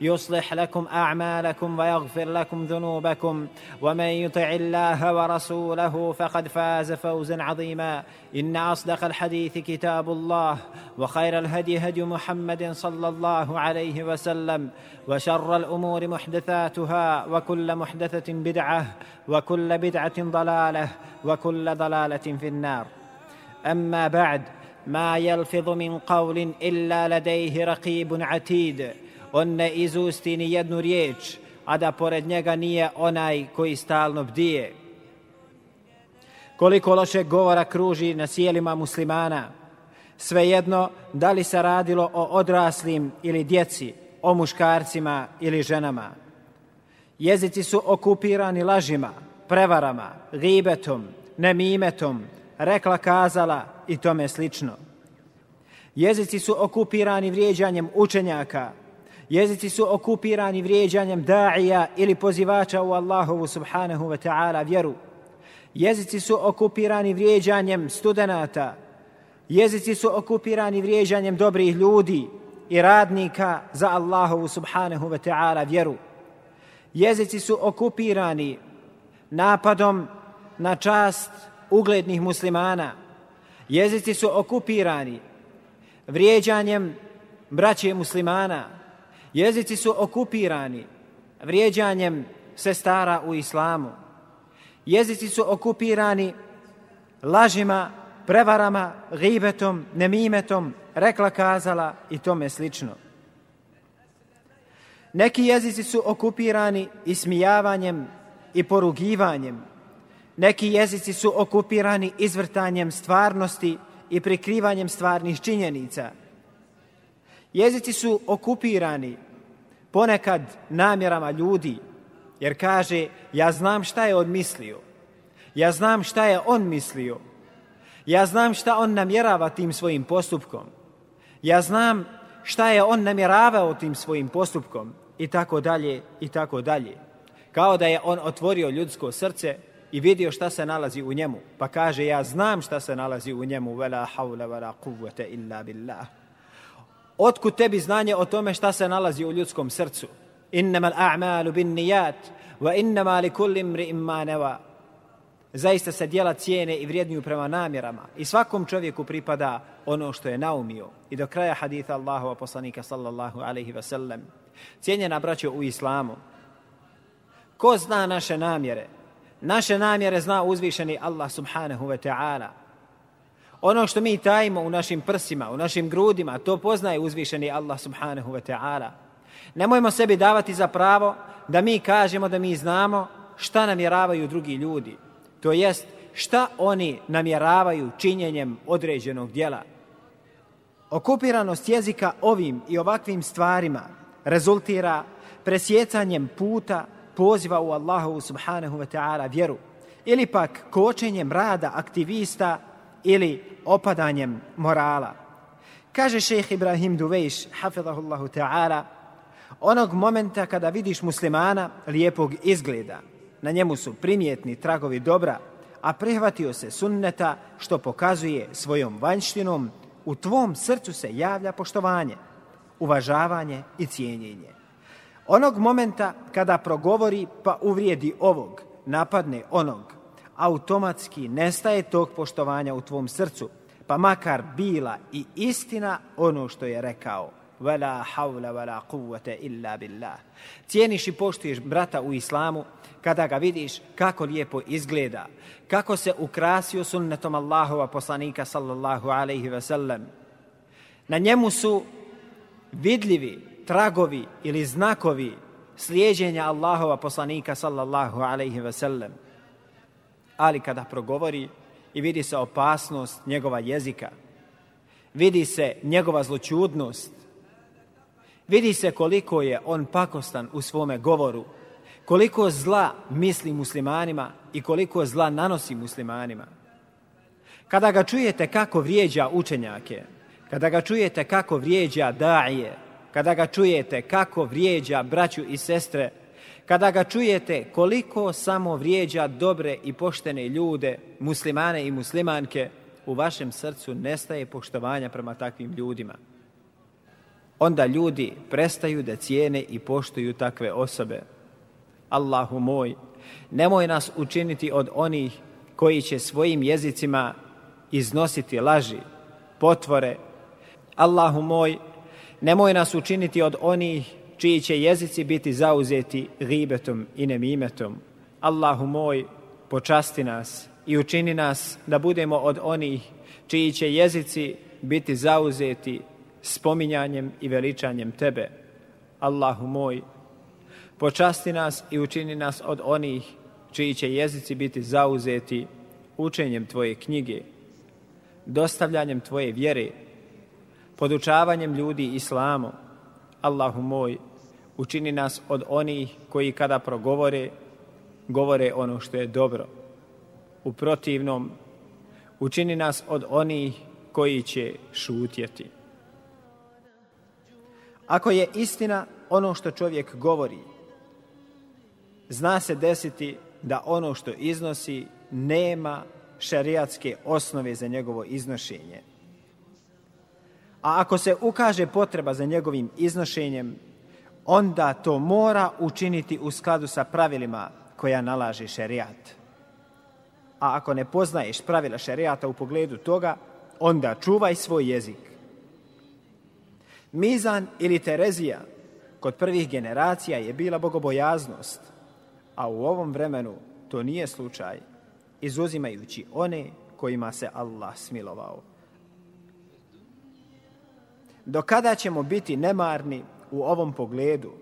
يصلح لكم أعمالكم ويغفر لكم ذنوبكم. ومن يطع الله ورسوله فقد فاز فوزا عظيما. إن أصدق الحديث كتاب الله وخير الهدي هدي محمد صلى الله عليه وسلم وشر الأمور محدثاتها وكل محدثة بدعة وكل بدعة ضلالة وكل ضلالة في النار. أما بعد ما يلفظ من قول إلا لديه رقيب عتيد. On ne izusti ni jednu riječ, a da pored njega nije onaj koji stalno bdije. Koliko loše govora kruži na sjelima muslimana, svejedno da li se radilo o odraslim ili djeci, o muškarcima ili ženama. Jezici su okupirani lažima, prevarama, gibetom, nemimetom, rekla kazala i tome slično. Jezici su okupirani vrijeđanjem učenjaka, Jezici su okupirani vrijeđanjem da'ija ili pozivača u Allahovu subhanahu wa ta'ala vjeru. Jezici su okupirani vrijeđanjem studenata. Jezici su okupirani vrijeđanjem dobrih ljudi i radnika za Allahovu subhanahu wa ta'ala vjeru. Jezici su okupirani napadom na čast uglednih muslimana. Jezici su okupirani vrijeđanjem braće muslimana. Jezici su okupirani vrijeđanjem sestara u islamu. Jezici su okupirani lažima, prevarama, gibetom, nemimetom, rekla kazala i tome slično. Neki jezici su okupirani ismijavanjem i porugivanjem. Neki jezici su okupirani izvrtanjem stvarnosti i prikrivanjem stvarnih činjenica. Jezici su okupirani ponekad namjerama ljudi, jer kaže, ja znam šta je on mislio, ja znam šta je on mislio, ja znam šta on namjerava tim svojim postupkom, ja znam šta je on namjeravao tim svojim postupkom, i tako dalje, i tako dalje. Kao da je on otvorio ljudsko srce i vidio šta se nalazi u njemu, pa kaže, ja znam šta se nalazi u njemu, vela haula, vela kuvvete illa billah. Otkud tebi znanje o tome šta se nalazi u ljudskom srcu? Innama al-a'malu bin nijat, wa innama li kulli imri imma neva. Zaista se dijela cijene i vrijedniju prema namjerama. I svakom čovjeku pripada ono što je naumio. I do kraja haditha Allahova poslanika sallallahu alaihi wa sallam. Cijenjena braćo u islamu. Ko zna naše namjere? Naše namjere zna uzvišeni Allah subhanahu wa ta'ala. Ono što mi tajimo u našim prsima, u našim grudima, to poznaje uzvišeni Allah subhanahu wa ta'ala. Nemojmo sebi davati za pravo da mi kažemo da mi znamo šta namjeravaju drugi ljudi. To jest šta oni namjeravaju činjenjem određenog dijela. Okupiranost jezika ovim i ovakvim stvarima rezultira presjecanjem puta poziva u Allahu subhanahu wa ta'ala vjeru ili pak kočenjem rada aktivista ili opadanjem morala. Kaže šejh Ibrahim Duvejš, hafidahullahu ta'ala, onog momenta kada vidiš muslimana lijepog izgleda, na njemu su primjetni tragovi dobra, a prihvatio se sunneta što pokazuje svojom vanjštinom, u tvom srcu se javlja poštovanje, uvažavanje i cijenjenje. Onog momenta kada progovori pa uvrijedi ovog, napadne onog, automatski nestaje tog poštovanja u tvom srcu, pa makar bila i istina ono što je rekao. Vela havla vela kuvvete illa billah. Cijeniš i poštuješ brata u islamu kada ga vidiš kako lijepo izgleda, kako se ukrasio sunnetom Allahova poslanika sallallahu alaihi ve sellem. Na njemu su vidljivi tragovi ili znakovi slijeđenja Allahova poslanika sallallahu alaihi ve sellem. Ali kada progovori i vidi se opasnost njegova jezika, vidi se njegova zločudnost, vidi se koliko je on pakostan u svome govoru, koliko zla misli muslimanima i koliko zla nanosi muslimanima. Kada ga čujete kako vrijeđa učenjake, kada ga čujete kako vrijeđa daje, kada ga čujete kako vrijeđa braću i sestre, kada ga čujete koliko samo vrijeđa dobre i poštene ljude, muslimane i muslimanke, u vašem srcu nestaje poštovanja prema takvim ljudima. Onda ljudi prestaju da cijene i poštuju takve osobe. Allahu moj, nemoj nas učiniti od onih koji će svojim jezicima iznositi laži, potvore. Allahu moj, nemoj nas učiniti od onih čiji će jezici biti zauzeti ribetom i nemimetom. Allahu moj, počasti nas i učini nas da budemo od onih čiji će jezici biti zauzeti spominjanjem i veličanjem Tebe. Allahu moj, počasti nas i učini nas od onih čiji će jezici biti zauzeti učenjem Tvoje knjige, dostavljanjem Tvoje vjere, podučavanjem ljudi islamu. Allahu moj, učini nas od onih koji kada progovore, govore ono što je dobro. U protivnom, učini nas od onih koji će šutjeti. Ako je istina ono što čovjek govori, zna se desiti da ono što iznosi nema šariatske osnove za njegovo iznošenje. A ako se ukaže potreba za njegovim iznošenjem, onda to mora učiniti u skladu sa pravilima koja nalaže šerijat. A ako ne poznaješ pravila šerijata u pogledu toga, onda čuvaj svoj jezik. Mizan ili Terezija kod prvih generacija je bila bogobojaznost, a u ovom vremenu to nije slučaj, izuzimajući one kojima se Allah smilovao. Do kada ćemo biti nemarni u ovom pogledu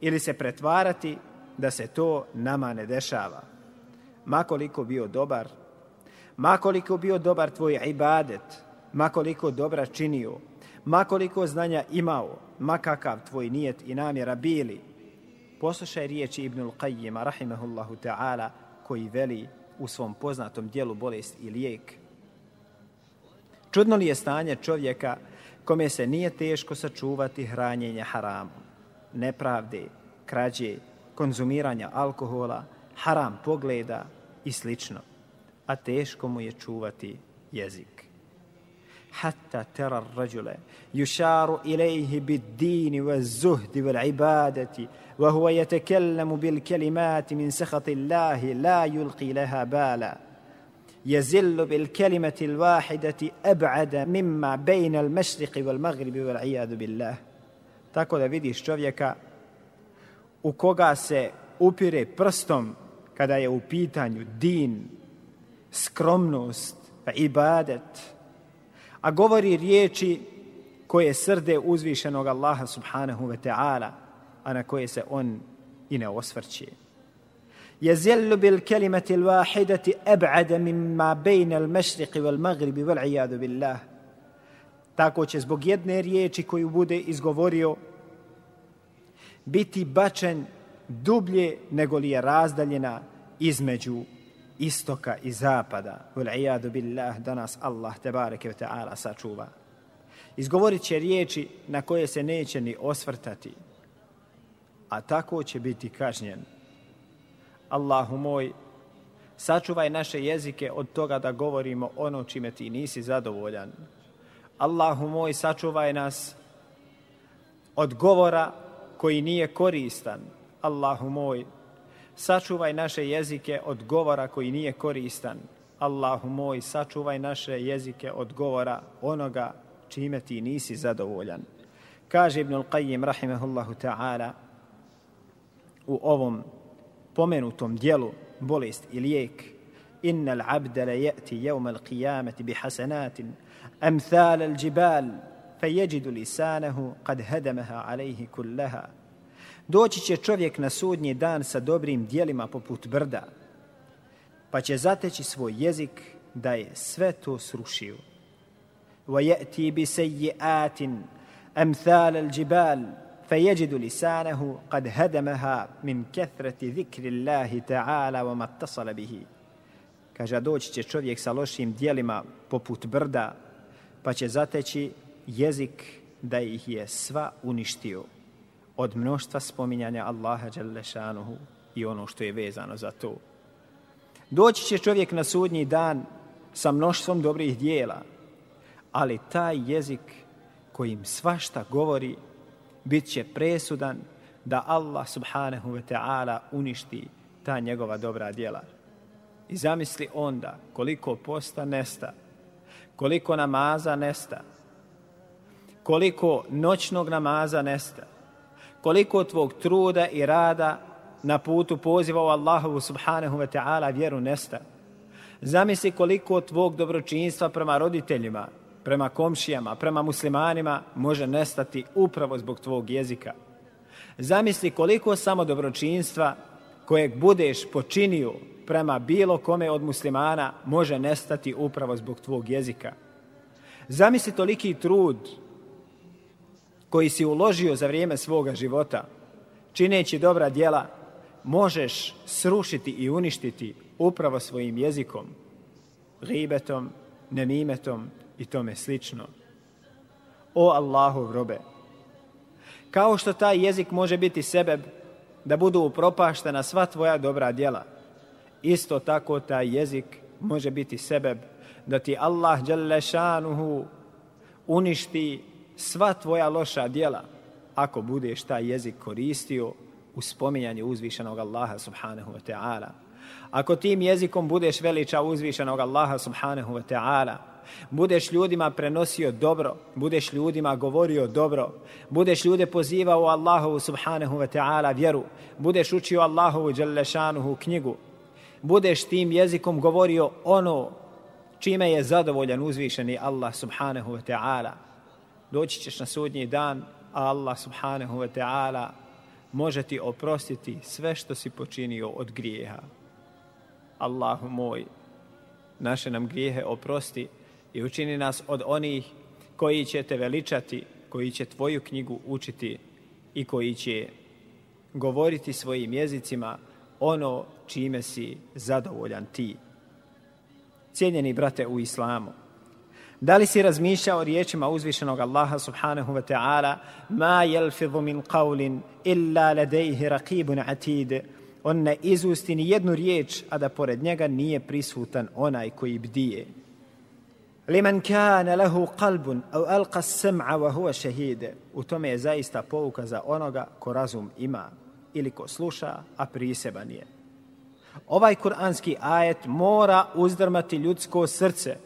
ili se pretvarati da se to nama ne dešava. Makoliko bio dobar, makoliko bio dobar tvoj ibadet, makoliko dobra činio, makoliko znanja imao, makakav tvoj nijet i namjera bili, poslušaj riječi Ibnul Qayyima, rahimahullahu ta'ala, koji veli u svom poznatom dijelu bolest i lijek. Čudno li je stanje čovjeka kome se nije teško sačuvati hranjenje haramom, nepravde, krađe, konzumiranja alkohola, haram pogleda i slično, a teško mu je čuvati jezik. Hatta tera rađule jušaru ilaihi bid dini wa zuhdi wal ibadati wa huwa yatakellemu bil kelimati min sehati Allahi la yulqi leha bala. يزل بالكلمة الواحدة أبعد مما بين المشرق والمغرب والعياذ بالله tako da vidiš čovjeka u koga se upire prstom kada je u pitanju din, skromnost, ibadet, a govori riječi koje srde uzvišenog Allaha subhanahu wa ta'ala, a na koje se on i ne osvrće. يزل بالكلمة الواحدة أبعد مما بين المشرق والمغرب والعياذ بالله tako će zbog jedne riječi koju bude izgovorio biti bačen dublje nego li je razdaljena između istoka i zapada. Ul'ijadu billah da nas Allah tebareke ve ta'ala sačuva. Izgovorit će riječi na koje se neće ni osvrtati, a tako će biti kažnjen. Allahu moj, sačuvaj naše jezike od toga da govorimo ono čime ti nisi zadovoljan. Allahu moj, sačuvaj nas od govora koji nije koristan. Allahu moj, sačuvaj naše jezike od govora koji nije koristan. Allahu moj, sačuvaj naše jezike od govora onoga čime ti nisi zadovoljan. Kaže Ibnul Qayyim, rahimahullahu ta'ala, u ovom pomenutom dijelu bolest i lijek, inna l'abda la jeti jevma l'qiyamati bi hasanatin amthal al-jibal fejeđidu lisanahu kad hedamaha alejhi kullaha. Doći će čovjek na sudnji dan sa dobrim dijelima poput brda, pa će zateći svoj jezik da je sve to srušio. ويأتي بسيئات أمثال الجبال فيجد لسانه قد هدمها من كثرة ذكر الله تعالى وما اتصل به Kaže, doći će čovjek sa lošim dijelima poput brda, pa će zateći jezik da ih je sva uništio od mnoštva spominjanja Allaha Đalešanuhu i ono što je vezano za to. Doći će čovjek na sudnji dan sa mnoštvom dobrih dijela, ali taj jezik kojim svašta govori bit će presudan da Allah subhanahu wa ta'ala uništi ta njegova dobra djela. I zamisli onda koliko posta nesta, koliko namaza nesta, koliko noćnog namaza nesta, koliko tvog truda i rada na putu poziva u Allahovu subhanahu wa ta'ala vjeru nesta. Zamisli koliko tvog dobročinstva prema roditeljima, prema komšijama, prema muslimanima može nestati upravo zbog tvog jezika. Zamisli koliko samo dobročinstva kojeg budeš počinio prema bilo kome od muslimana može nestati upravo zbog tvog jezika. Zamisli toliki trud koji si uložio za vrijeme svoga života, čineći dobra djela, možeš srušiti i uništiti upravo svojim jezikom, ribetom, nemimetom i tome slično. O Allahov robe, kao što taj jezik može biti sebeb da budu upropaštena sva tvoja dobra djela, isto tako taj jezik može biti sebeb da ti Allah šanuhu uništi sva tvoja loša djela ako budeš taj jezik koristio u spominjanju uzvišenog Allaha subhanahu wa ta'ala. Ako tim jezikom budeš veliča uzvišenog Allaha subhanahu wa ta'ala, budeš ljudima prenosio dobro, budeš ljudima govorio dobro, budeš ljude pozivao u Allahovu subhanahu wa ta'ala vjeru, budeš učio Allahovu djelešanuhu knjigu, budeš tim jezikom govorio ono čime je zadovoljan uzvišeni Allah subhanahu wa ta'ala. Doći ćeš na sudnji dan, a Allah subhanahu wa ta'ala može ti oprostiti sve što si počinio od grijeha. Allahu moj, naše nam grijehe oprosti i učini nas od onih koji će te veličati, koji će tvoju knjigu učiti i koji će govoriti svojim jezicima ono čime si zadovoljan ti. Cijenjeni brate u islamu, da li si razmišljao riječima uzvišenog Allaha subhanahu wa ta'ala ma jelfidhu min qavlin illa ladejhi raqibun atid on ne izusti ni jednu riječ a da pored njega nije prisutan onaj koji bdije liman kana lahu qalbun au alqa sam'a wa huwa shahid. U tome je zaista pouka za onoga ko razum ima ili ko sluša a priseban je. Ovaj kuranski ajet mora uzdrmati ljudsko srce.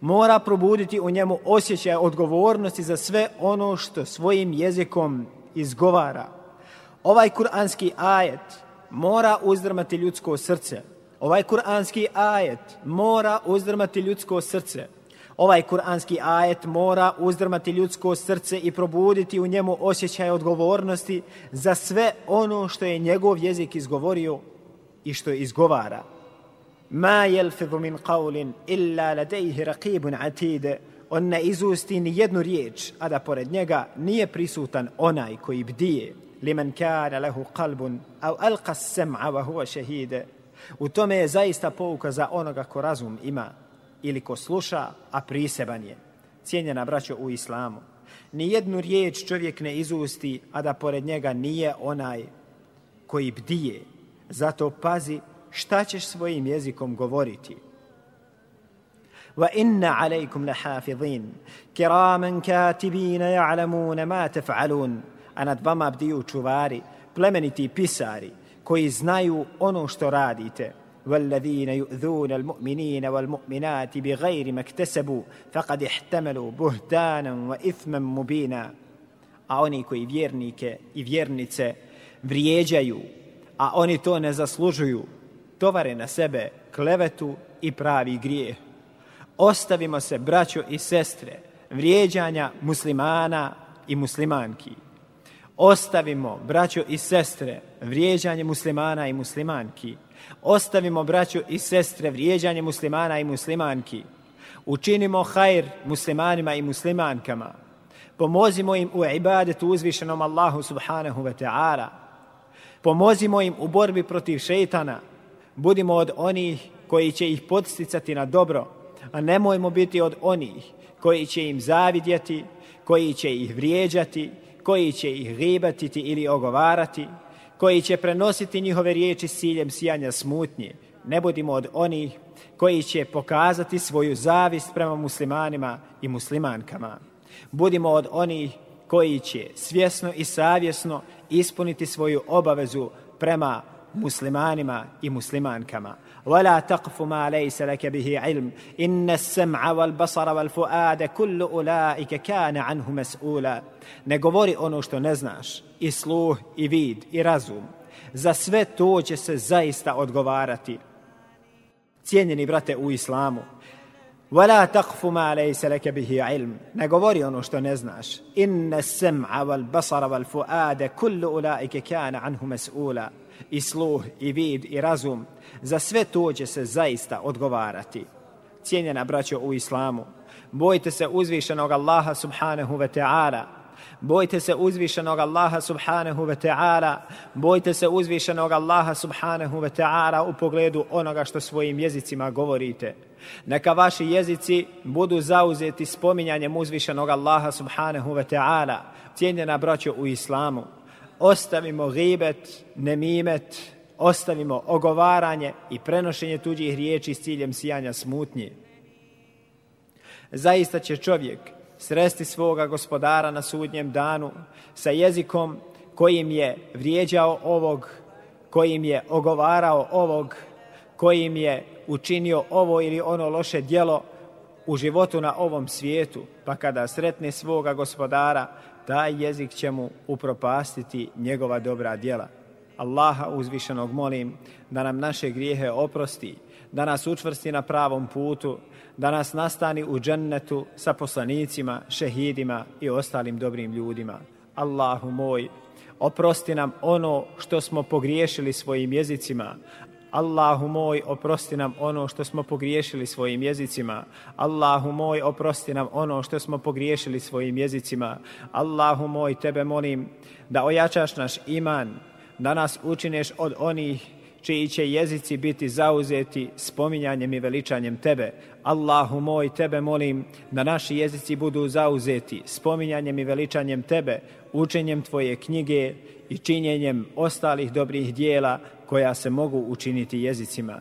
Mora probuditi u njemu osjećaj odgovornosti za sve ono što svojim jezikom izgovara. Ovaj kuranski ajet mora uzdrmati ljudsko srce. Ovaj kuranski ajet mora uzdrmati ljudsko srce. Ovaj kuranski ajet mora uzdrmati ljudsko srce i probuditi u njemu osjećaj odgovornosti za sve ono što je njegov jezik izgovorio i što izgovara. Ma jelfidhu min qavlin illa ladejhi raqibun atide. On ne izusti ni jednu riječ, a da pored njega nije prisutan onaj koji bdije. Liman kana lahu qalbun au alqa sam'a wa huwa shahide. U tome je zaista pouka za onoga ko razum ima ili ko sluša, a priseban je. Cijenjena braćo u islamu. Nijednu riječ čovjek ne izusti, a da pored njega nije onaj koji bdije. Zato pazi šta ćeš svojim jezikom govoriti. Wa inna alaikum lahafidhin, kiraman katibina ja'lamuna ma tef'alun, a nad vama bdiju čuvari, plemeniti pisari, koji znaju ono što radite. والذين يؤذون المؤمنين والمؤمنات بغير ما اكتسبوا فقد احتملوا بهتانا وإثما مبينا a oni koji vjernike i vjernice vrijeđaju, a oni to ne zaslužuju, tovare na sebe klevetu i pravi grijeh. Ostavimo se, braćo i sestre, vrijeđanja muslimana i muslimanki. Ostavimo, braćo i sestre, vrijeđanje muslimana i muslimanki. Ostavimo, braćo i sestre, vrijeđanje muslimana i muslimanki. Učinimo hajr muslimanima i muslimankama. Pomozimo im u ibadetu uzvišenom Allahu subhanahu wa ta'ala. Pomozimo im u borbi protiv šeitana. Budimo od onih koji će ih podsticati na dobro, a nemojmo biti od onih koji će im zavidjeti, koji će ih vrijeđati, koji će ih ribatiti ili ogovarati, koji će prenositi njihove riječi s ciljem sijanja smutnje. Ne budimo od onih koji će pokazati svoju zavist prema muslimanima i muslimankama. Budimo od onih koji će svjesno i savjesno ispuniti svoju obavezu prema muslimanima i muslimankama. ولا تقف ما ليس لك به علم إن السمع والبصر والفؤاد كل أولئك كان عنه مسؤولا Ne govori ono što ne znaš, i sluh, i vid, i razum. Za sve to će se zaista odgovarati. Cijenjeni brate u islamu, ولا تقف ما ليس لك به علم ne govori ono što ne znaš إن السمع والبصر والفؤاد كل أولئك كان عنه مسؤولا i sluh, i vid, i razum, za sve to će se zaista odgovarati. Cijenjena braćo u islamu, bojte se uzvišenog Allaha subhanahu wa ta'ala, bojte se uzvišenog Allaha subhanahu wa ta'ala, bojte se uzvišenog Allaha subhanahu wa ta'ala u pogledu onoga što svojim jezicima govorite. Neka vaši jezici budu zauzeti spominjanjem uzvišenog Allaha subhanahu wa ta'ala, cijenjena braćo u islamu ostavimo ribet, nemimet, ostavimo ogovaranje i prenošenje tuđih riječi s ciljem sijanja smutnje. Zaista će čovjek sresti svoga gospodara na sudnjem danu sa jezikom kojim je vrijeđao ovog, kojim je ogovarao ovog, kojim je učinio ovo ili ono loše djelo u životu na ovom svijetu, pa kada sretne svoga gospodara, taj jezik će mu upropastiti njegova dobra djela. Allaha uzvišenog molim da nam naše grijehe oprosti, da nas učvrsti na pravom putu, da nas nastani u džennetu sa poslanicima, šehidima i ostalim dobrim ljudima. Allahu moj, oprosti nam ono što smo pogriješili svojim jezicima, Allahu moj, oprosti nam ono što smo pogriješili svojim jezicima. Allahu moj, oprosti nam ono što smo pogriješili svojim jezicima. Allahu moj, tebe molim da ojačaš naš iman, da nas učineš od onih čiji će jezici biti zauzeti spominjanjem i veličanjem tebe. Allahu moj, tebe molim da naši jezici budu zauzeti spominjanjem i veličanjem tebe, učenjem tvoje knjige i činjenjem ostalih dobrih dijela koja se mogu učiniti jezicima.